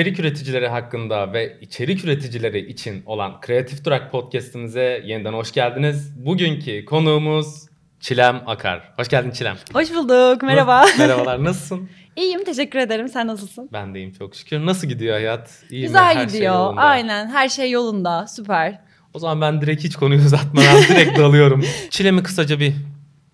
içerik üreticileri hakkında ve içerik üreticileri için olan Kreatif Durak podcast'imize yeniden hoş geldiniz. Bugünkü konuğumuz Çilem Akar. Hoş geldin Çilem. Hoş bulduk. Merhaba. Merhabalar. Nasılsın? İyiyim. Teşekkür ederim. Sen nasılsın? Ben de iyiyim çok şükür. Nasıl gidiyor hayat? İyi Güzel mi? Her gidiyor. Şey yolunda. Aynen. Her şey yolunda. Süper. O zaman ben direkt hiç konuyu uzatmadan direkt dalıyorum. Çilem'i kısaca bir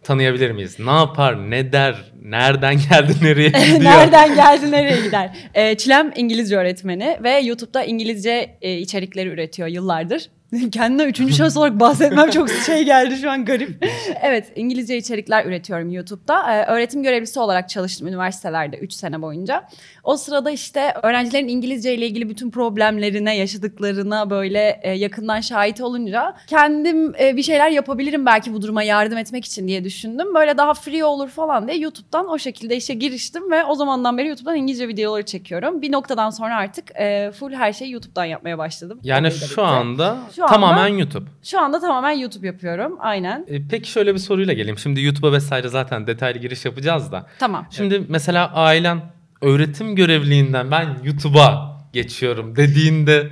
tanıyabilir miyiz? Ne yapar, ne der, nereden geldi, nereye gidiyor? Nereden geldi, nereye gider? Ee, Çilem İngilizce öğretmeni ve YouTube'da İngilizce e, içerikleri üretiyor yıllardır. Kendine üçüncü şans olarak bahsetmem çok şey geldi şu an garip. evet İngilizce içerikler üretiyorum YouTube'da. Ee, öğretim görevlisi olarak çalıştım üniversitelerde 3 sene boyunca. O sırada işte öğrencilerin İngilizce ile ilgili bütün problemlerine, yaşadıklarına böyle e, yakından şahit olunca kendim e, bir şeyler yapabilirim belki bu duruma yardım etmek için diye düşündüm. Böyle daha free olur falan diye YouTube'dan o şekilde işe giriştim ve o zamandan beri YouTube'dan İngilizce videoları çekiyorum. Bir noktadan sonra artık e, full her şeyi YouTube'dan yapmaya başladım. Yani Tabii de bitti. Şu anda tamamen YouTube. Şu anda tamamen YouTube yapıyorum. Aynen. E, peki şöyle bir soruyla geleyim. Şimdi YouTube'a vesaire zaten detaylı giriş yapacağız da. Tamam. Şimdi mesela ailen öğretim görevliliğinden ben YouTube'a geçiyorum dediğinde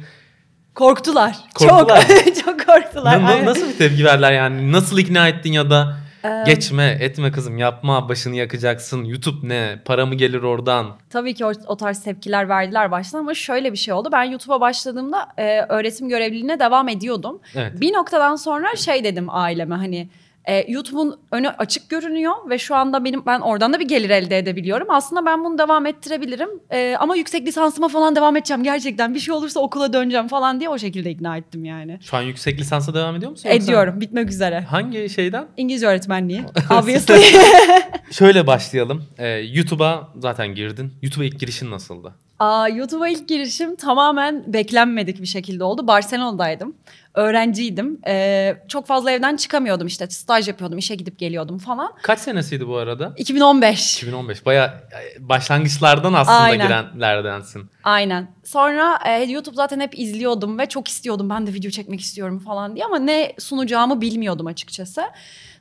Korktular. Korktular Çok çok korktular. na- Aynen. nasıl bir tepki verdiler yani? Nasıl ikna ettin ya da Ee, geçme etme kızım yapma başını yakacaksın YouTube ne para mı gelir oradan? Tabii ki o, o tarz tepkiler verdiler baştan ama şöyle bir şey oldu. Ben YouTube'a başladığımda e, öğretim görevliliğine devam ediyordum. Evet. Bir noktadan sonra şey dedim aileme hani e, YouTube'un önü açık görünüyor ve şu anda benim ben oradan da bir gelir elde edebiliyorum. Aslında ben bunu devam ettirebilirim E, ama yüksek lisansıma falan devam edeceğim gerçekten. Bir şey olursa okula döneceğim falan diye o şekilde ikna ettim yani. Şu an yüksek lisansa devam ediyor musun? yoksa- Ediyorum bitmek üzere. Hangi şeyden? İngilizce öğretmenliği. Obviously. Şöyle başlayalım. Ee, YouTube'a zaten girdin. YouTube'a ilk girişin nasıldı? Aa, YouTube'a ilk girişim tamamen beklenmedik bir şekilde oldu. Barcelona'daydım. Öğrenciydim. Ee, çok fazla evden çıkamıyordum işte. Staj yapıyordum, işe gidip geliyordum falan. Kaç senesiydi bu arada? 2015. 2015. Baya başlangıçlardan aslında Aynen. girenlerdensin. Aynen. Sonra e, YouTube zaten hep izliyordum ve çok istiyordum. Ben de video çekmek istiyorum falan diye ama ne sunacağımı bilmiyordum açıkçası.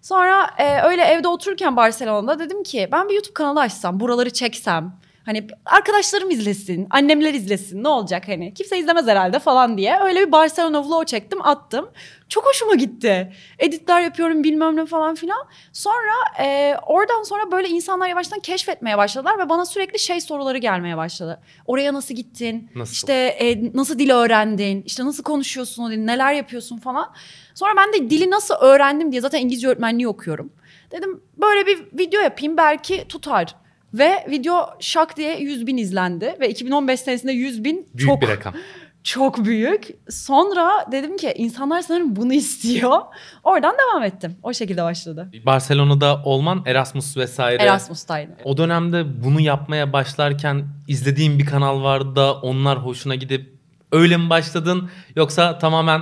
Sonra e, öyle evde otururken Barcelona'da dedim ki ben bir YouTube kanalı açsam, buraları çeksem. Hani arkadaşlarım izlesin, annemler izlesin ne olacak hani kimse izlemez herhalde falan diye. Öyle bir Barcelona vlog çektim attım. Çok hoşuma gitti. Editler yapıyorum bilmem ne falan filan. Sonra e, oradan sonra böyle insanlar yavaştan keşfetmeye başladılar ve bana sürekli şey soruları gelmeye başladı. Oraya nasıl gittin? Nasıl? İşte e, nasıl dil öğrendin? İşte nasıl konuşuyorsun o dili? Neler yapıyorsun falan. Sonra ben de dili nasıl öğrendim diye zaten İngilizce öğretmenliği okuyorum. Dedim böyle bir video yapayım belki tutar. Ve video şak diye 100 bin izlendi. Ve 2015 senesinde 100 bin Büyük çok bir rakam. çok büyük. Sonra dedim ki insanlar sanırım bunu istiyor. Oradan devam ettim. O şekilde başladı. Barcelona'da olman Erasmus vesaire. Erasmus'taydı. O dönemde bunu yapmaya başlarken izlediğin bir kanal vardı da onlar hoşuna gidip öyle mi başladın yoksa tamamen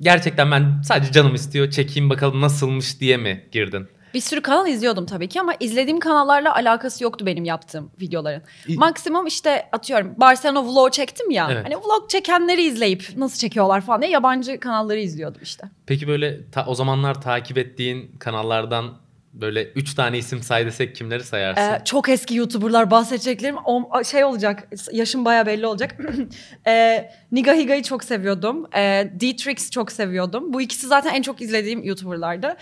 gerçekten ben sadece canım istiyor çekeyim bakalım nasılmış diye mi girdin? Bir sürü kanal izliyordum tabii ki ama izlediğim kanallarla alakası yoktu benim yaptığım videoların. İ- Maksimum işte atıyorum Barcelona vlog çektim ya. Evet. Hani vlog çekenleri izleyip nasıl çekiyorlar falan diye yabancı kanalları izliyordum işte. Peki böyle ta- o zamanlar takip ettiğin kanallardan böyle 3 tane isim say desek kimleri sayarsın? Ee, çok eski YouTuber'lar bahsedeceklerim o- şey olacak. Yaşım baya belli olacak. ee, Niga Higa'yı çok seviyordum. Ee, D-Trix çok seviyordum. Bu ikisi zaten en çok izlediğim YouTuber'lardı.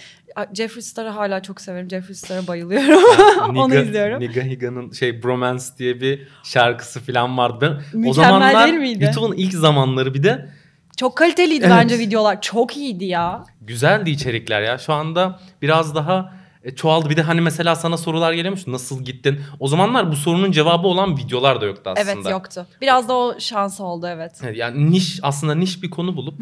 Jeffree Star'ı hala çok severim. Jeffree Star'a bayılıyorum. Yani Onu Niga- izliyorum. Niga Higa'nın şey Bromance diye bir şarkısı falan vardı. Ben, o Mükemmel zamanlar değil miydi? YouTube'un ilk zamanları bir de Çok kaliteliydi Evet. bence videolar. Çok iyiydi ya. güzeldi içerikler ya. Şu anda biraz daha e, çoğaldı. Bir de hani mesela sana sorular geliyormuş. Nasıl gittin? O zamanlar bu sorunun cevabı olan videolar da yoktu aslında. Evet yoktu. Biraz da o şans oldu evet. Yani niş aslında niş bir konu bulup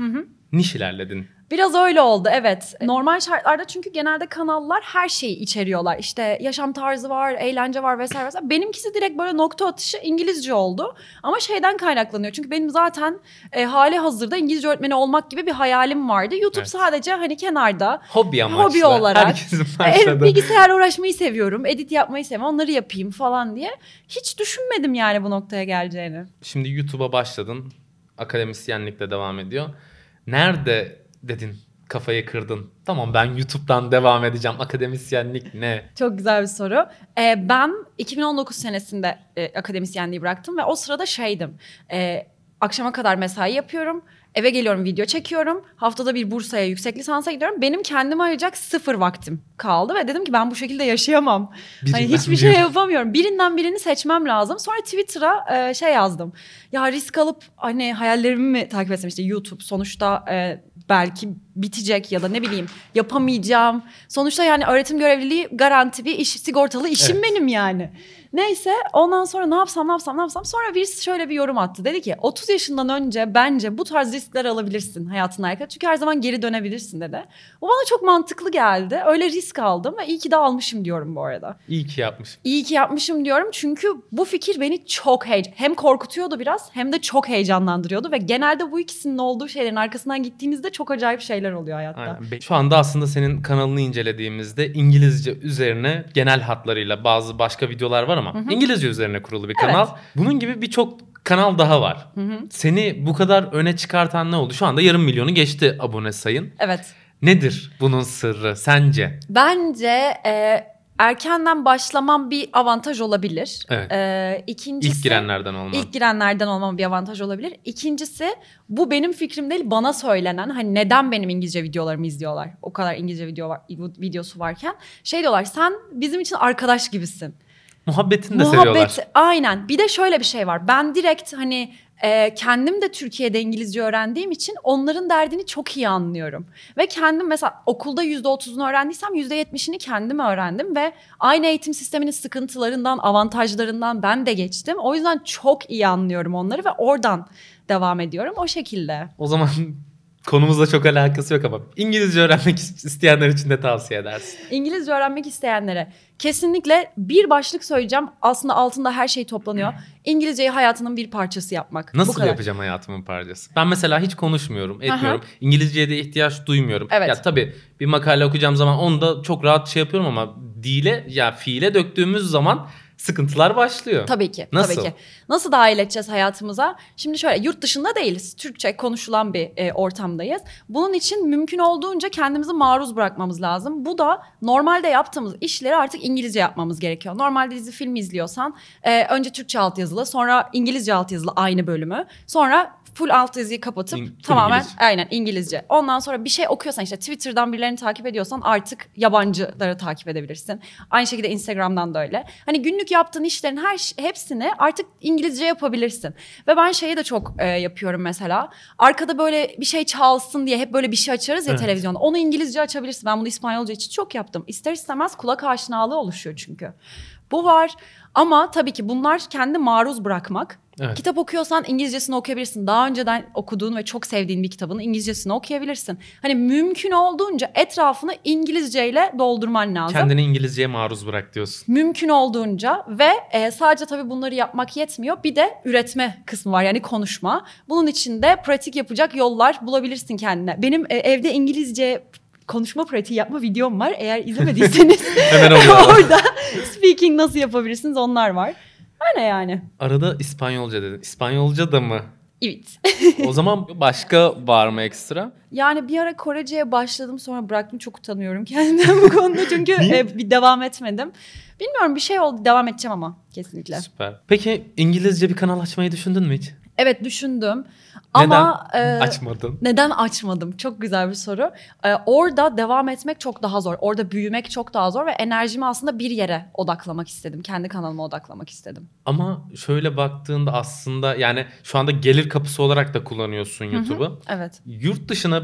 niş ilerledin. Biraz öyle oldu evet. Normal şartlarda çünkü genelde kanallar her şeyi içeriyorlar. İşte yaşam tarzı var, eğlence var vesaire vesaire. Benimkisi direkt böyle nokta atışı İngilizce oldu. Ama şeyden kaynaklanıyor. Çünkü benim zaten e, hali hazırda İngilizce öğretmeni olmak gibi bir hayalim vardı. YouTube Evet. sadece hani kenarda Hobi amaçlı. Hobi olarak. Herkesin e, başladı. bilgisayarla uğraşmayı seviyorum. Edit yapmayı seviyorum. Onları yapayım falan diye. Hiç düşünmedim yani bu noktaya geleceğini. Şimdi YouTube'a başladın. Akademisyenlikle devam ediyor. Nerede dedin kafayı kırdın? Tamam ben YouTube'dan devam edeceğim. Akademisyenlik ne? Çok güzel bir soru. Ee, ben 2019 senesinde e, akademisyenliği bıraktım ve o sırada şeydim. E, akşama kadar mesai yapıyorum. Eve geliyorum video çekiyorum. Haftada bir Bursa'ya yüksek lisansa gidiyorum. Benim kendime ayıracak sıfır vaktim kaldı ve dedim ki ben bu şekilde yaşayamam. Hani hiçbir şey yapamıyorum. Birinden birini seçmem lazım. Sonra Twitter'a e, şey yazdım. Ya risk alıp hani hayallerimi mi takip etsem işte YouTube sonuçta e, belki bitecek ya da ne bileyim yapamayacağım. Sonuçta yani öğretim görevliliği garanti bir iş, sigortalı işim Evet. benim yani. Neyse ondan sonra ne yapsam ne yapsam ne yapsam. Sonra birisi şöyle bir yorum attı. Dedi ki 30 yaşından önce bence bu tarz riskler alabilirsin hayatına alakalı. Çünkü her zaman geri dönebilirsin dedi. Bu bana çok mantıklı geldi. Öyle risk aldım ve iyi ki de almışım diyorum bu arada. İyi ki yapmış. İyi ki yapmışım diyorum çünkü bu fikir beni çok heyecan hem korkutuyordu biraz hem de çok heyecanlandırıyordu ve genelde bu ikisinin olduğu şeylerin arkasından gittiğinizde çok acayip şeyler oluyor hayatta. Aynen. Şu anda aslında senin kanalını incelediğimizde İngilizce üzerine genel hatlarıyla bazı başka videolar var ama İngilizce üzerine kurulu bir kanal. Bunun gibi birçok kanal daha var. Hı hı. Seni bu kadar öne çıkartan ne oldu? Şu anda yarım milyonu geçti abone sayın. Evet. Nedir bunun sırrı sence? Bence e, erkenden başlamam bir avantaj olabilir. Evet. E, ikincisi İlk girenlerden olman. İlk girenlerden olmam bir avantaj olabilir. İkincisi bu benim fikrim değil bana söylenen hani neden benim İngilizce videolarımı izliyorlar. O kadar İngilizce video var, videosu varken şey diyorlar sen bizim için arkadaş gibisin. Muhabbetini de seviyorlar. Muhabbet aynen. Bir de şöyle bir şey var. Ben direkt hani e, kendim de Türkiye'de İngilizce öğrendiğim için onların derdini çok iyi anlıyorum. Ve kendim mesela okulda %30'unu öğrendiysem %70'ini kendim öğrendim ve aynı eğitim sisteminin sıkıntılarından, avantajlarından ben de geçtim. O yüzden çok iyi anlıyorum onları ve oradan devam ediyorum o şekilde. O zaman konumuzla çok alakası yok ama İngilizce öğrenmek isteyenler için de tavsiye edersin. İngilizce öğrenmek isteyenlere kesinlikle bir başlık söyleyeceğim. Aslında altında her şey toplanıyor. İngilizceyi hayatının bir parçası yapmak. Bu Nasıl kadar. yapacağım hayatımın parçası? Ben mesela hiç konuşmuyorum, etmiyorum. İngilizceye de ihtiyaç duymuyorum. Evet. Ya tabii bir makale okuyacağım zaman onu da çok rahat şey yapıyorum ama dile ya fiile döktüğümüz zaman sıkıntılar başlıyor. Tabii ki. Nasıl? Tabii ki. Nasıl dahil edeceğiz hayatımıza? Şimdi şöyle yurt dışında değiliz. Türkçe konuşulan bir e, ortamdayız. Bunun için mümkün olduğunca kendimizi maruz bırakmamız lazım. Bu da normalde yaptığımız işleri artık İngilizce yapmamız gerekiyor. Normalde dizi film izliyorsan e, önce Türkçe altyazılı, sonra İngilizce altyazılı aynı bölümü, sonra full altyazıyı kapatıp İng- tamamen İngilizce. aynen İngilizce. Ondan sonra bir şey okuyorsan işte Twitter'dan birilerini takip ediyorsan artık yabancıları takip edebilirsin. Aynı şekilde Instagram'dan da öyle. Hani günlük yaptığın işlerin her hepsini artık İngilizce yapabilirsin. Ve ben şeyi de çok e, yapıyorum mesela. Arkada böyle bir şey çalsın diye hep böyle bir şey açarız ya Evet. televizyonda. Onu İngilizce açabilirsin. Ben bunu İspanyolca için çok yaptım. İster istemez kulak aşinalığı oluşuyor çünkü. Bu var. Ama tabii ki bunlar kendi maruz bırakmak. Evet. Kitap okuyorsan İngilizcesini okuyabilirsin. Daha önceden okuduğun ve çok sevdiğin bir kitabın İngilizcesini okuyabilirsin. Hani mümkün olduğunca etrafını İngilizceyle doldurman lazım. Kendini İngilizceye maruz bırak diyorsun. Mümkün olduğunca ve e, sadece tabii bunları yapmak yetmiyor. Bir de üretme kısmı var yani konuşma. Bunun için de pratik yapacak yollar bulabilirsin kendine. Benim e, evde İngilizce konuşma pratiği yapma videom var. Eğer izlemediyseniz orada speaking nasıl yapabilirsiniz onlar var. Öyle yani. Arada İspanyolca dedin. İspanyolca da mı? Evet. O zaman başka var mı ekstra? Yani bir ara Korece'ye başladım sonra bıraktım. Çok utanıyorum kendimden bu konuda çünkü e, bir devam etmedim. Bilmiyorum bir şey oldu devam edeceğim ama kesinlikle. Süper. Peki İngilizce bir kanal açmayı düşündün mü hiç? Evet düşündüm ama e, Açmadın. neden açmadım? Çok güzel bir soru. E, orada devam etmek çok daha zor. Orada büyümek çok daha zor ve enerjimi aslında bir yere odaklamak istedim. Kendi kanalıma odaklamak istedim. Ama şöyle baktığında aslında yani şu anda gelir kapısı olarak da kullanıyorsun YouTube'u. Evet. Yurt dışına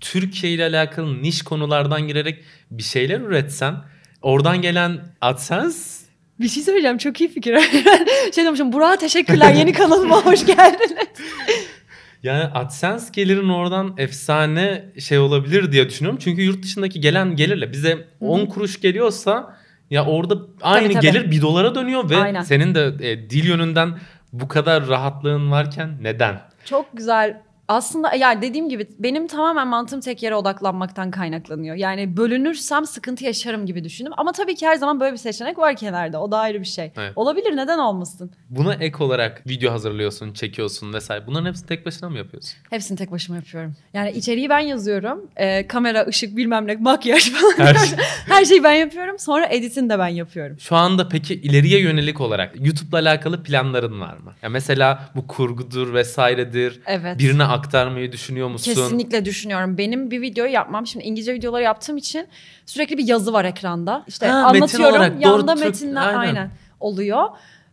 Türkiye ile alakalı niş konulardan girerek bir şeyler üretsen oradan gelen AdSense Bir şey söyleyeceğim çok iyi fikir. şey demişim Burak'a teşekkürler yeni kanalıma hoş geldiniz. yani AdSense gelirin oradan efsane şey olabilir diye düşünüyorum. Çünkü yurt dışındaki gelen gelirle bize 10 kuruş geliyorsa ya orada aynı tabii. gelir bir dolara dönüyor ve Aynen. senin de e, dil yönünden bu kadar rahatlığın varken neden? Çok güzel Aslında yani dediğim gibi benim tamamen mantığım tek yere odaklanmaktan kaynaklanıyor. Yani bölünürsem sıkıntı yaşarım gibi düşündüm. Ama tabii ki her zaman böyle bir seçenek var kenarda. O da ayrı bir şey. Evet. Olabilir neden olmasın? Buna ek olarak video hazırlıyorsun, çekiyorsun vesaire. Bunların hepsini tek başına mı yapıyorsun? Hepsini tek başıma yapıyorum. Yani içeriği ben yazıyorum. Ee, kamera, ışık bilmem ne, makyaj falan. Her Her, şey. şeyi ben yapıyorum. Sonra editini de ben yapıyorum. Şu anda peki ileriye yönelik olarak YouTube'la alakalı planların var mı? Ya mesela bu kurgudur vesairedir. Evet. Birine aktarmayı düşünüyor musun? Kesinlikle düşünüyorum. Benim bir videoyu yapmam. Şimdi İngilizce videoları yaptığım için sürekli bir yazı var ekranda. İşte Ha, metin anlatıyorum. olarak, yanında doğru, Türk- metinler aynen. aynen. oluyor.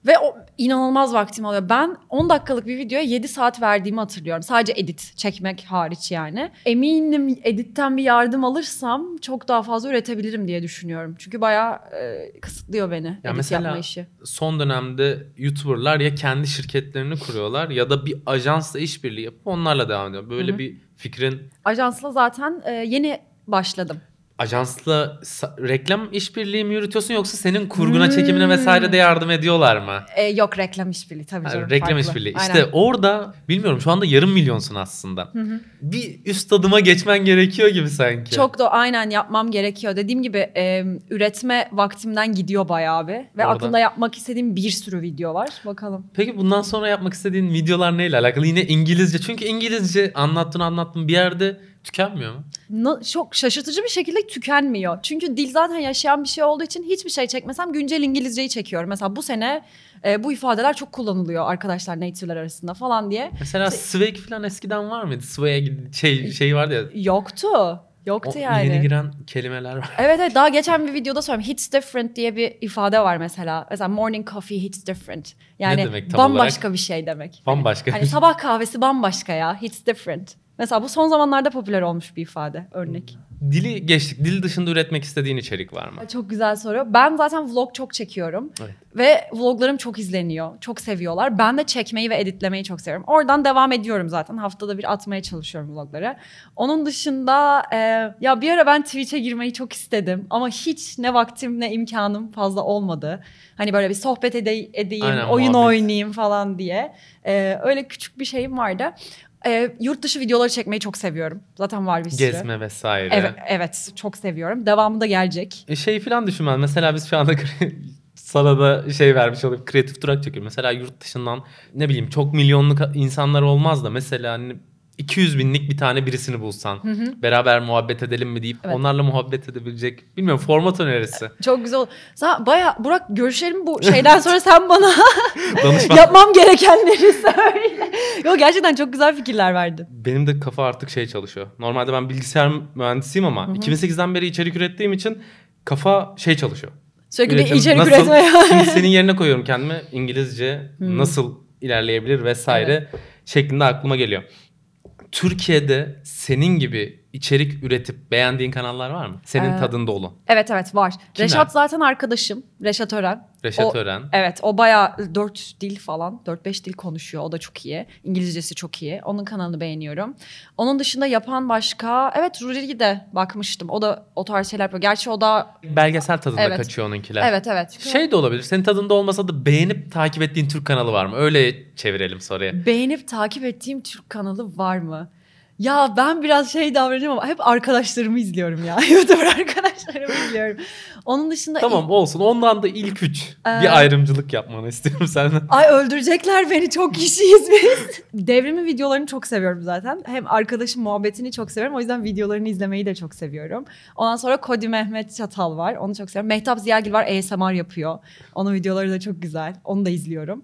Ve o inanılmaz vaktim oluyor. Ben 10 dakikalık bir videoya 7 saat verdiğimi hatırlıyorum. Sadece edit çekmek hariç yani. Eminim editten bir yardım alırsam çok daha fazla üretebilirim diye düşünüyorum. Çünkü bayağı e, kısıtlıyor beni edit mesela- yapma işi. Son dönemde YouTuber'lar ya kendi şirketlerini kuruyorlar ya da bir ajansla işbirliği yapıp onlarla devam ediyor. Böyle Hı hı. bir fikrin Ajansla zaten e, yeni başladım. Ajansla reklam işbirliği mi yürütüyorsun yoksa senin kurguna, Hmm. çekimine vesaire de yardım ediyorlar mı? E, yok reklam işbirliği tabii Ha, canım. reklam farklı. işbirliği. Aynen. İşte orada bilmiyorum şu anda yarım milyonsun aslında. Hı hı. Bir üst adıma geçmen gerekiyor gibi sanki. Çok da aynen yapmam gerekiyor. Dediğim gibi e, üretme vaktimden gidiyor bayağı bir. Ve Orada. aklımda yapmak istediğim bir sürü video var. Bakalım. Peki bundan sonra yapmak istediğin videolar neyle alakalı? Yine İngilizce. Çünkü İngilizce anlattın anlattın bir yerde tükenmiyor mu? Na- çok şaşırtıcı bir şekilde tükenmiyor. Çünkü dil zaten yaşayan bir şey olduğu için hiçbir şey çekmesem güncel İngilizceyi çekiyorum. Mesela bu sene e, bu ifadeler çok kullanılıyor arkadaşlar native'ler arasında falan diye. Mesela Swag falan eskiden var mıydı? Swag'e şey, şey vardı ya. Yoktu. Yoktu o yani. Yeni giren kelimeler var. Evet evet daha geçen bir videoda söyledim. Hits different diye bir ifade var mesela. Mesela morning coffee hits different. Yani demek tam bambaşka bir şey demek. Bambaşka. Hani sabah kahvesi bambaşka ya. Hits different. Mesela bu son zamanlarda popüler olmuş bir ifade örnek. Dili geçtik. Dil dışında üretmek istediğin içerik var mı? Çok güzel soru. Ben zaten vlog çok çekiyorum. Evet. Ve vloglarım çok izleniyor. Çok seviyorlar. Ben de çekmeyi ve editlemeyi çok seviyorum. Oradan devam ediyorum zaten. Haftada bir atmaya çalışıyorum vlogları. Onun dışında e, ya bir ara ben Twitch'e girmeyi çok istedim. Ama hiç ne vaktim ne imkanım fazla olmadı. Hani böyle bir sohbet ede- edeyim, Aynen, oyun muhabbet. oynayayım falan diye. E, öyle küçük bir şeyim vardı. E, yurt dışı videoları çekmeyi çok seviyorum. Zaten var bir sürü. Gezme vesaire. Evet, evet çok seviyorum. Devamı da gelecek. E şey falan düşünmem. Mesela biz şu anda sana da şey vermiş olayım. Kreatif durak çekiyor. Mesela yurt dışından ne bileyim çok milyonluk insanlar olmaz da mesela hani 200 binlik bir tane birisini bulsan. Beraber muhabbet edelim mi deyip Evet. onlarla muhabbet edebilecek. Bilmiyorum format önerisi. Çok güzel. Sen baya Burak görüşelim bu şeyden sonra sen bana yapmam gerekenleri söyle. Yok gerçekten çok güzel fikirler verdin. Benim de kafa artık şey çalışıyor. Normalde ben bilgisayar mühendisiyim ama 2008'den beri içerik ürettiğim için kafa şey çalışıyor. Sürekli Üretim bir içerik nasıl- üretmeye. Şimdi senin yerine koyuyorum kendimi. İngilizce nasıl ilerleyebilir vesaire şeklinde aklıma geliyor. Türkiye'de senin gibi içerik üretip beğendiğin kanallar var mı? Senin Ee, tadında olan. evet evet var. Kimler? Reşat zaten arkadaşım. Reşat Ören. Reşat o- Ören. Evet o baya 4 dil falan 4-5 dil konuşuyor. O da çok iyi. İngilizcesi çok iyi. Onun kanalını beğeniyorum. Onun dışında yapan başka evet Ruri'ye de bakmıştım. O da o tarz şeyler yapıyor. Gerçi o da Belgesel tadında Evet. kaçıyor onunkiler. evet evet. Şey de olabilir. Senin tadında olmasa da beğenip takip ettiğin Türk kanalı var mı? Öyle çevirelim soruya. Beğenip takip ettiğim Türk kanalı var mı? Ya ben biraz şey davranıyorum ama hep arkadaşlarımı izliyorum ya. YouTuber arkadaşlarımı izliyorum. Onun dışında Tamam olsun. Ondan da ilk üç. Ee, bir ayrımcılık yapmanı istiyorum senden. Ay öldürecekler beni çok kişiyiz biz. Devrimin videolarını çok seviyorum zaten. Hem arkadaşım muhabbetini çok seviyorum. O yüzden videolarını izlemeyi de çok seviyorum. Ondan sonra Kodi Mehmet Çatal var. Onu çok seviyorum. Mehtap Ziyagil var. ASMR yapıyor. Onun videoları da çok güzel. Onu da izliyorum.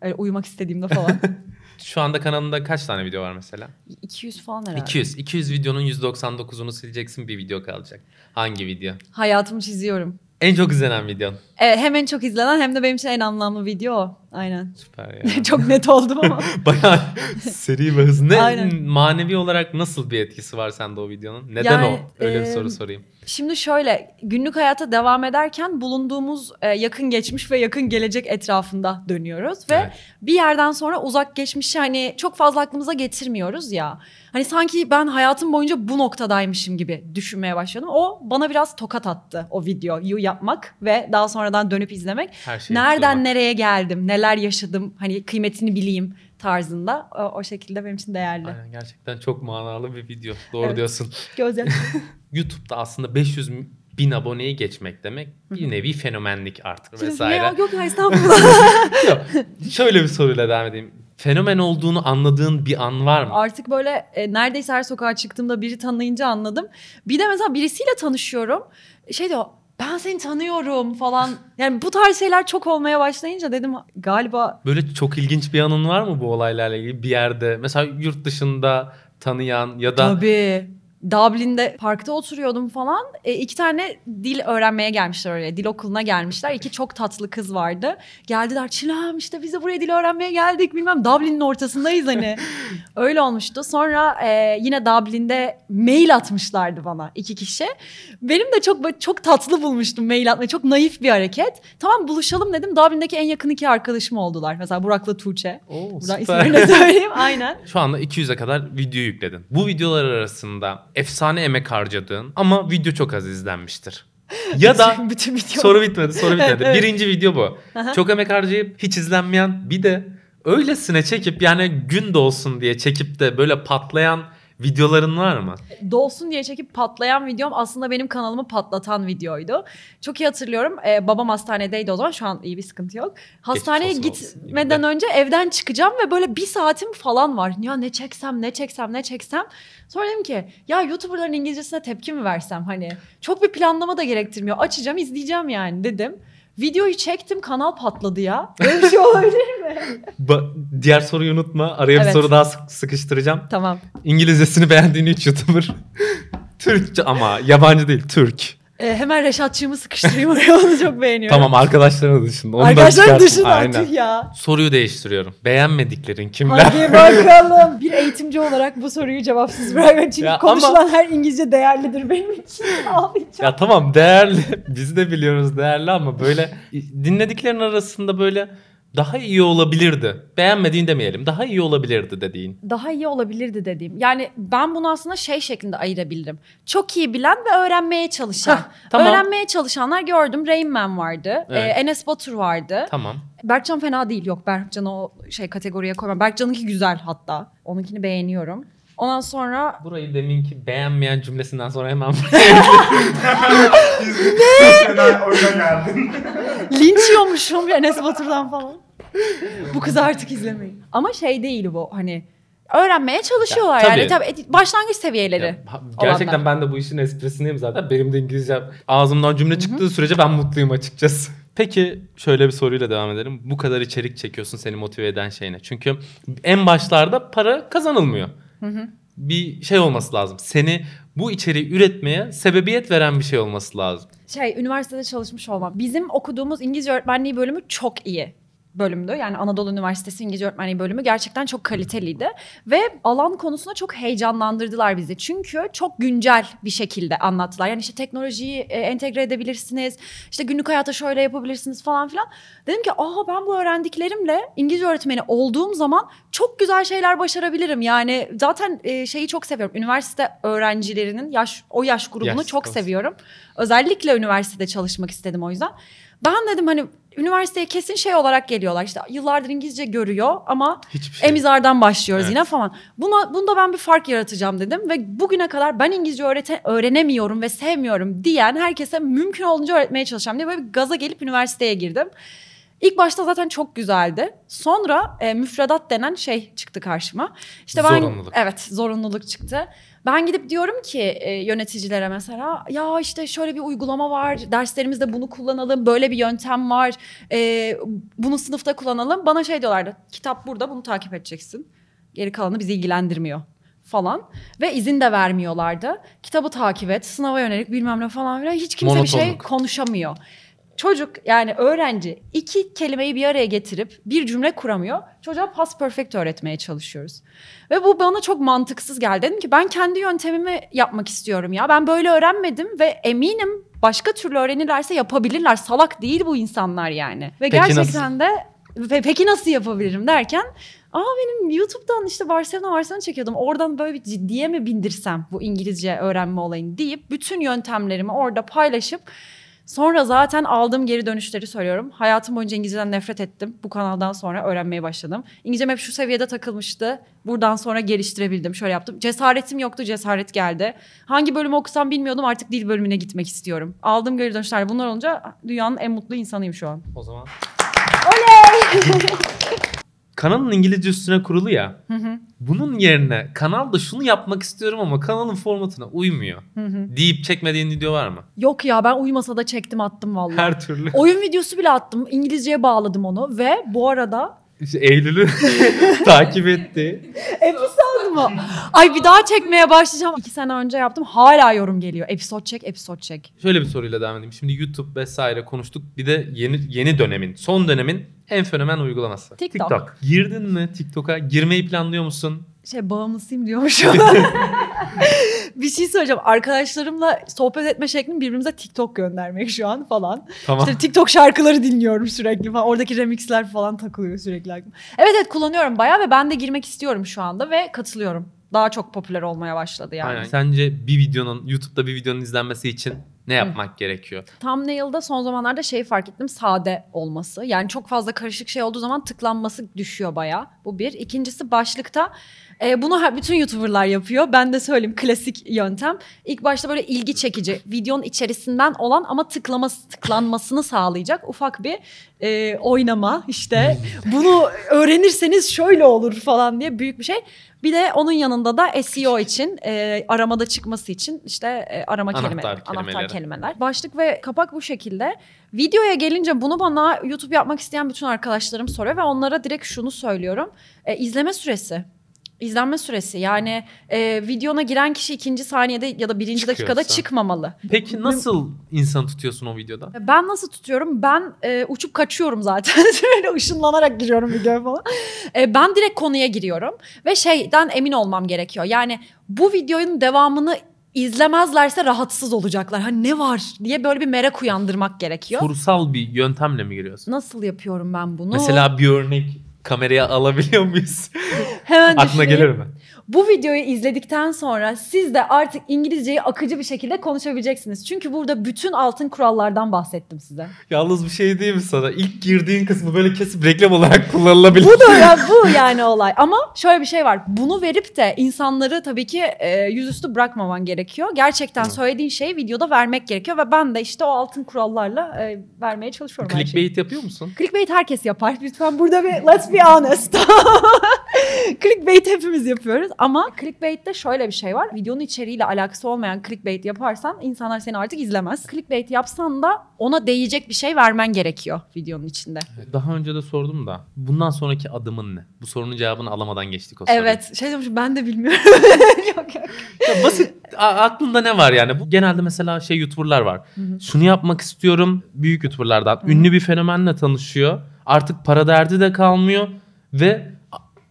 Öyle uyumak istediğimde falan. Şu anda kanalında kaç tane video var mesela? 200 falan herhalde. 200. 200 videonun 199'unu sileceksin bir video kalacak. Hangi video? Hayatımı çiziyorum. En çok izlenen videon. Evet, hem en çok izlenen hem de benim için en anlamlı video o. Aynen. Süper ya. çok net oldum ama. Bayağı seri ve hızlı. Ne, Aynen. manevi olarak nasıl bir etkisi var sende o videonun? Neden Yani, o? Öyle bir e, soru sorayım. Şimdi şöyle günlük hayata devam ederken bulunduğumuz e, yakın geçmiş ve yakın gelecek etrafında dönüyoruz ve Evet. bir yerden sonra uzak geçmişi hani çok fazla aklımıza getirmiyoruz ya. Hani sanki ben hayatım boyunca bu noktadaymışım gibi düşünmeye başladım. O bana biraz tokat attı o videoyu yapmak ve daha sonradan dönüp izlemek. Nereden hatırlamak. nereye geldim, neler yaşadım, hani kıymetini bileyim. tarzında. O, o şekilde benim için değerli. Aynen, gerçekten çok manalı bir video. Doğru Evet. diyorsun. Gözyaşı. YouTube'da aslında 500 bin aboneyi geçmek demek bir nevi fenomenlik artık vesaire. ya, yok ya estağfurullah. Yok, Şöyle bir soruyla devam edeyim. Fenomen olduğunu anladığın bir an var mı? Artık böyle e, neredeyse her sokağa çıktığımda biri tanıyınca anladım. Bir de mesela birisiyle tanışıyorum. Şey diyor ben seni tanıyorum falan. Yani bu tarz şeyler çok olmaya başlayınca dedim galiba Böyle çok ilginç bir anın var mı bu olaylarla ilgili bir yerde? Mesela yurt dışında tanıyan ya da Tabii. Dublin'de parkta oturuyordum falan. E, iki tane dil öğrenmeye gelmişler oraya. Dil okuluna gelmişler. İki çok tatlı kız vardı. Geldiler Çilem işte biz de buraya dil öğrenmeye geldik bilmem. Dublin'in ortasındayız hani. Öyle olmuştu. Sonra e, yine Dublin'de mail atmışlardı bana iki kişi. Benim de çok çok tatlı bulmuştum mail atmayı. Çok naif bir hareket. Tamam buluşalım dedim. Dublin'deki en yakın iki arkadaşım oldular. Mesela Burak'la Tuğçe. Oo, Buradan isimlerini söyleyeyim. Aynen. Şu anda 200'e kadar video yükledin. Bu videolar arasında efsane emek harcadığın ama video çok az izlenmiştir. Ya da bütün video. soru bitmedi, soru bitmedi. Evet. Birinci video bu. Aha. Çok emek harcayıp hiç izlenmeyen bir de öylesine çekip yani gün de olsun diye çekip de böyle patlayan videoların var mı? dolsun diye çekip patlayan videom aslında benim kanalımı patlatan videoydu. Çok iyi hatırlıyorum. Ee, babam hastanedeydi o zaman. Şu an iyi bir sıkıntı yok. Hastaneye gitmeden önce evden çıkacağım ve böyle bir saatim falan var. Ya ne çeksem, ne çeksem, ne çeksem. Sonra dedim ki ya YouTuber'ların İngilizcesine tepki mi versem hani. Çok bir planlama da gerektirmiyor. Açacağım, izleyeceğim yani dedim. Videoyu çektim, kanal patladı ya. Böyle bir şey olabilir mi? Ba- diğer soruyu unutma. Araya bir Evet. soru daha sık- sıkıştıracağım. tamam. İngilizcesini beğendiğin 3 YouTuber. Türkçe ama yabancı değil Türk. Ee, hemen Reşatçığımı sıkıştırayım oraya. Onu çok beğeniyorum. Tamam arkadaşların dışında. Onu da Arkadaşlar çıkart. dışında tüh ya. Soruyu değiştiriyorum. Beğenmediklerin kimler? Hadi bakalım. Bir eğitimci olarak bu soruyu cevapsız bırakın. Çünkü Ya konuşulan her İngilizce değerlidir benim için. Ağlayacağım. Ya tamam değerli. Biz de biliyoruz değerli ama böyle dinlediklerin arasında böyle daha iyi olabilirdi. Beğenmediğin demeyelim. Daha iyi olabilirdi dediğin. Daha iyi olabilirdi dediğim. Yani ben bunu aslında şey şeklinde ayırabilirim. Çok iyi bilen ve öğrenmeye çalışan. Tamam. Öğrenmeye çalışanlar gördüm. Rain Man vardı. Evet. Ee, Enes Batur vardı. Tamam. Berkcan fena değil. Yok Berkcan'ı o şey kategoriye koymam. Berkcan'ınki güzel hatta. Onunkini beğeniyorum. Ondan sonra Burayı deminki beğenmeyen cümlesinden sonra hemen Fena oyuna geldin. linç yiyormuşum Enes Batur'dan falan. bu kızı artık izlemeyin. Ama şey değil bu hani öğrenmeye çalışıyorlar Ya, yani tabii. tabii başlangıç seviyeleri. Ya, gerçekten ben de bu işin esprisindeyim zaten. Benim de İngilizce ağzımdan cümle çıktığı sürece ben mutluyum açıkçası. Peki şöyle bir soruyla devam edelim. Bu kadar içerik çekiyorsun seni motive eden şey ne? Çünkü en başlarda para kazanılmıyor. Bir şey olması lazım. Seni bu içeriği üretmeye sebebiyet veren bir şey olması lazım. Şey üniversitede çalışmış olmam. Bizim okuduğumuz İngilizce öğretmenliği bölümü çok iyi bölümdü. Yani Anadolu Üniversitesi İngilizce Öğretmenliği bölümü gerçekten çok kaliteliydi. Ve alan konusunda çok heyecanlandırdılar bizi. Çünkü çok güncel bir şekilde anlattılar. Yani işte teknolojiyi e, entegre edebilirsiniz. İşte günlük hayata şöyle yapabilirsiniz falan filan. Dedim ki aha ben bu öğrendiklerimle İngilizce öğretmeni olduğum zaman çok güzel şeyler başarabilirim. Yani zaten e, şeyi çok seviyorum. Üniversite öğrencilerinin yaş o yaş grubunu Yaş çok seviyorum. Özellikle üniversitede çalışmak istedim o yüzden. Ben dedim hani üniversiteye kesin şey olarak geliyorlar. İşte yıllardır İngilizce görüyor ama şey. emizardan başlıyoruz Evet. yine falan. Buna, bunda ben bir fark yaratacağım dedim ve bugüne kadar ben İngilizce öğrete, öğrenemiyorum ve sevmiyorum diyen herkese mümkün olduğunca öğretmeye çalışacağım diye böyle bir gaza gelip üniversiteye girdim. İlk başta zaten çok güzeldi. Sonra e, müfredat denen şey çıktı karşıma. İşte ben Zorunluluk. evet zorunluluk çıktı. Ben gidip diyorum ki e, yöneticilere mesela ya işte şöyle bir uygulama var derslerimizde bunu kullanalım böyle bir yöntem var e, bunu sınıfta kullanalım. Bana şey diyorlardı kitap burada bunu takip edeceksin geri kalanı bizi ilgilendirmiyor falan ve izin de vermiyorlardı. Kitabı takip et sınava yönelik bilmem ne falan filan hiç kimse bir şey Monotonluk. konuşamıyor. Çocuk yani öğrenci iki kelimeyi bir araya getirip bir cümle kuramıyor. Çocuğa past perfect öğretmeye çalışıyoruz. Ve bu bana çok mantıksız geldi. Dedim ki ben kendi yöntemimi yapmak istiyorum ya. Ben böyle öğrenmedim ve eminim başka türlü öğrenirlerse yapabilirler. Salak değil bu insanlar yani. Ve Peki gerçekten de ve peki nasıl yapabilirim derken Aa benim YouTube'dan işte Barcelona Barcelona çekiyordum. Oradan böyle bir ciddiye mi bindirsem bu İngilizce öğrenme olayını deyip bütün yöntemlerimi orada paylaşıp Sonra zaten aldığım geri dönüşleri söylüyorum. Hayatım boyunca İngilizceden nefret ettim. Bu kanaldan sonra öğrenmeye başladım. İngilizcem hep şu seviyede takılmıştı. Buradan sonra geliştirebildim. Şöyle yaptım. Cesaretim yoktu, cesaret geldi. Hangi bölümü okusam bilmiyordum. Artık dil bölümüne gitmek istiyorum. Aldığım geri dönüşler bunlar olunca dünyanın en mutlu insanıyım şu an. O zaman. Oley! Kanalın İngilizce üstüne kurulu ya. Bunun yerine kanalda şunu yapmak istiyorum ama kanalın formatına uymuyor. Deyip çekmediğin video var mı? Yok ya ben uyumasa da çektim attım vallahi. Her türlü. Oyun videosu bile attım. İngilizceye bağladım onu ve bu arada İşte Eylül'ü takip etti. episod mu? Ay bir daha çekmeye başlayacağım. İki sene önce yaptım. Hala yorum geliyor. Episod çek, episod çek. Şöyle bir soruyla devam edeyim. Şimdi YouTube vesaire konuştuk. Bir de yeni yeni dönemin, son dönemin en fenomen uygulaması. TikTok. Girdin mi TikTok'a? Girmeyi planlıyor musun? Şey bağımlısıyım diyormuş. bir şey söyleyeceğim. Arkadaşlarımla sohbet etme şeklim birbirimize TikTok göndermek şu an falan. Tamam. İşte TikTok şarkıları dinliyorum sürekli falan. Oradaki remixler falan takılıyor sürekli aklıma. Evet evet kullanıyorum bayağı ve ben de girmek istiyorum şu anda ve katılıyorum. Daha çok popüler olmaya başladı yani. Aynen. Sence bir videonun, YouTube'da bir videonun izlenmesi için ne yapmak gerekiyor? Thumbnail'da son zamanlarda şey fark ettim sade olması. Yani çok fazla karışık şey olduğu zaman tıklanması düşüyor bayağı. Bu bir. İkincisi başlıkta e, bunu her, bütün YouTuber'lar yapıyor. Ben de söyleyeyim klasik yöntem. İlk başta böyle ilgi çekici videonun içerisinden olan ama tıklaması, tıklanmasını sağlayacak ufak bir e, oynama işte. Bunu öğrenirseniz şöyle olur falan diye büyük bir şey. Bir de onun yanında da SEO için e, aramada çıkması için işte e, arama Anahtar kelime, kelimeleri. anahtar kelimeler. Başlık ve kapak bu şekilde. Videoya gelince bunu bana YouTube yapmak isteyen bütün arkadaşlarım soruyor ve onlara direkt şunu söylüyorum. E, izleme süresi. İzlenme süresi yani e, videona giren kişi ikinci saniyede ya da birinci dakikada Çıkıyorsa. çıkmamalı. Peki nasıl insan tutuyorsun o videoda? Ben nasıl tutuyorum? Ben e, uçup kaçıyorum zaten. Böyle ışınlanarak giriyorum videoya falan. E, ben direkt konuya giriyorum. Ve şeyden emin olmam gerekiyor. Yani bu videonun devamını izlemezlerse rahatsız olacaklar. Hani ne var diye böyle bir merak uyandırmak gerekiyor. Kurusal bir yöntemle mi giriyorsun? Nasıl yapıyorum ben bunu? Mesela bir örnek kameraya alabiliyor muyuz? Hemen Aklına düşüneyim. gelir mi? Bu videoyu izledikten sonra siz de artık İngilizceyi akıcı bir şekilde konuşabileceksiniz. Çünkü burada bütün altın kurallardan bahsettim size. Yalnız bir şey değil mi sana? İlk girdiğin kısmı böyle kesip reklam olarak kullanılabilir. Bu da ya bu yani olay. Ama şöyle bir şey var. Bunu verip de insanları tabii ki e, yüzüstü bırakmaman gerekiyor. Gerçekten söylediğin şeyi videoda vermek gerekiyor ve ben de işte o altın kurallarla e, vermeye çalışıyorum. Clickbait yapıyor musun? Clickbait herkes yapar. Lütfen burada bir let's be honest. clickbait hepimiz yapıyoruz ama clickbait'te şöyle bir şey var. Videonun içeriğiyle alakası olmayan clickbait yaparsan insanlar seni artık izlemez. Clickbait yapsan da ona değecek bir şey vermen gerekiyor videonun içinde. Daha önce de sordum da bundan sonraki adımın ne? Bu sorunun cevabını alamadan geçtik o soruyu. Evet. Şey demiş ben de bilmiyorum. yok yok. Ya basit a- aklında ne var yani? Bu genelde mesela şey YouTuber'lar var. Şunu yapmak istiyorum büyük YouTuber'lardan. Ünlü bir fenomenle tanışıyor. Artık para derdi de kalmıyor ve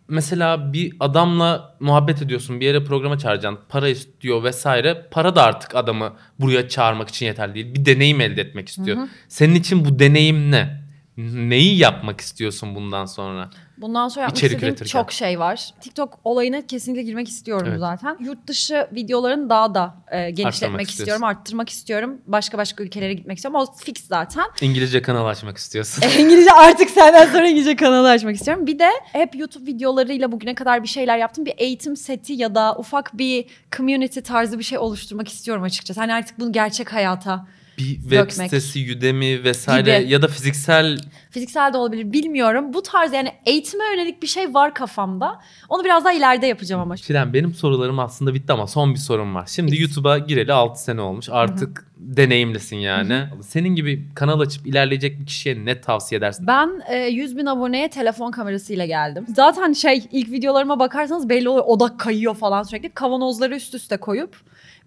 mesela bir adamla muhabbet ediyorsun. Bir yere programa çağıracaksın. Para istiyor vesaire. Para da artık adamı buraya çağırmak için yeterli değil. Bir deneyim elde etmek istiyor. Senin için bu deneyim ne? Neyi yapmak istiyorsun bundan sonra? Bundan sonra yapmak İçerik istediğim üretirken. çok şey var. TikTok olayına kesinlikle girmek istiyorum Evet. zaten. Yurt dışı videoların daha da e, genişletmek istiyorum, istiyorsun. arttırmak istiyorum. Başka başka ülkelere gitmek istiyorum. O fix zaten. İngilizce kanal açmak istiyorsun. İngilizce artık senden sonra İngilizce kanalı açmak istiyorum. Bir de hep YouTube videolarıyla bugüne kadar bir şeyler yaptım. Bir eğitim seti ya da ufak bir community tarzı bir şey oluşturmak istiyorum açıkçası. Hani artık bunu gerçek hayata bir web Dökmek. sitesi, Udemy vesaire Gibi. ya da fiziksel fiziksel de olabilir bilmiyorum. Bu tarz yani eğitime yönelik bir şey var kafamda. Onu biraz daha ileride yapacağım ama. Şiren benim sorularım aslında bitti ama son bir sorum var. Şimdi YouTube'a gireli 6 sene olmuş. Artık deneyimlisin yani. Senin gibi kanal açıp ilerleyecek bir kişiye ne tavsiye edersin? Ben e, 100 bin aboneye telefon kamerasıyla geldim. Zaten şey ilk videolarıma bakarsanız belli oluyor odak kayıyor falan sürekli. Kavanozları üst üste koyup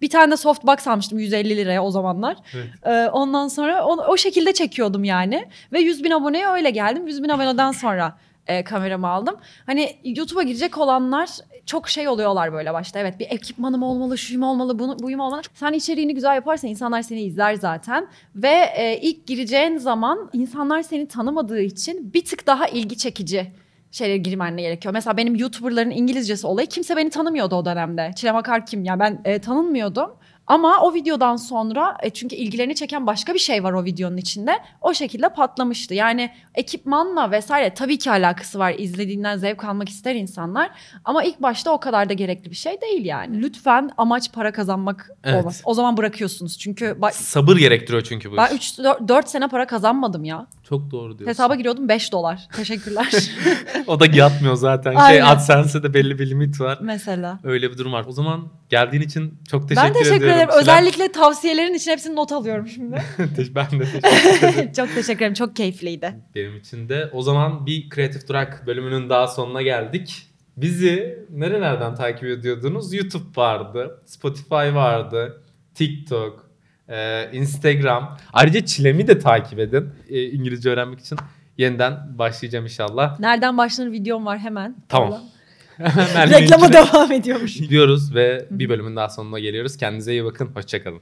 bir tane de softbox almıştım 150 liraya o zamanlar. Evet. E, ondan sonra o, o şekilde çekiyordum yani. Ve 100 bin aboneye öyle geldim. 100 bin aboneden sonra e, kameramı aldım. Hani YouTube'a girecek olanlar çok şey oluyorlar böyle başta. Evet bir ekipmanım olmalı, şuyum olmalı, bunu, buyum olmalı. Sen içeriğini güzel yaparsan insanlar seni izler zaten. Ve e, ilk gireceğin zaman insanlar seni tanımadığı için bir tık daha ilgi çekici şeylere girmen gerekiyor. Mesela benim YouTuber'ların İngilizcesi olayı kimse beni tanımıyordu o dönemde. Çilem Akar kim? Yani ben e, tanınmıyordum. Ama o videodan sonra e, çünkü ilgilerini çeken başka bir şey var o videonun içinde. O şekilde patlamıştı. Yani ekipmanla vesaire tabii ki alakası var. İzlediğinden zevk almak ister insanlar. Ama ilk başta o kadar da gerekli bir şey değil yani. Lütfen amaç para kazanmak Evet. olmaz. O zaman bırakıyorsunuz. Çünkü Sabır gerektiriyor çünkü bu ben iş. 3-4 sene para kazanmadım ya. Çok doğru diyorsun. Hesaba giriyordum 5 dolar. Teşekkürler. o da yatmıyor zaten. Şey Aynen. AdSense'e de belli bir limit var. Mesela. Öyle bir durum var. O zaman geldiğin için çok teşekkür ben teşekkür ediyorum. ederim. Özellikle tavsiyelerin için hepsini not alıyorum şimdi. ben de teşekkür ederim. Çok teşekkür ederim. Çok keyifliydi. Benim için de. O zaman bir Kreatif Durak bölümünün daha sonuna geldik. Bizi nerelerden takip ediyordunuz? YouTube vardı, Spotify vardı, TikTok, ee, Instagram. Ayrıca Çilem'i de takip edin e, İngilizce öğrenmek için. Yeniden başlayacağım inşallah. Nereden başlanır videom var hemen. Tamam. Reklama devam ediyormuş. Gidiyoruz ve bir bölümün daha sonuna geliyoruz. Kendinize iyi bakın. Hoşçakalın.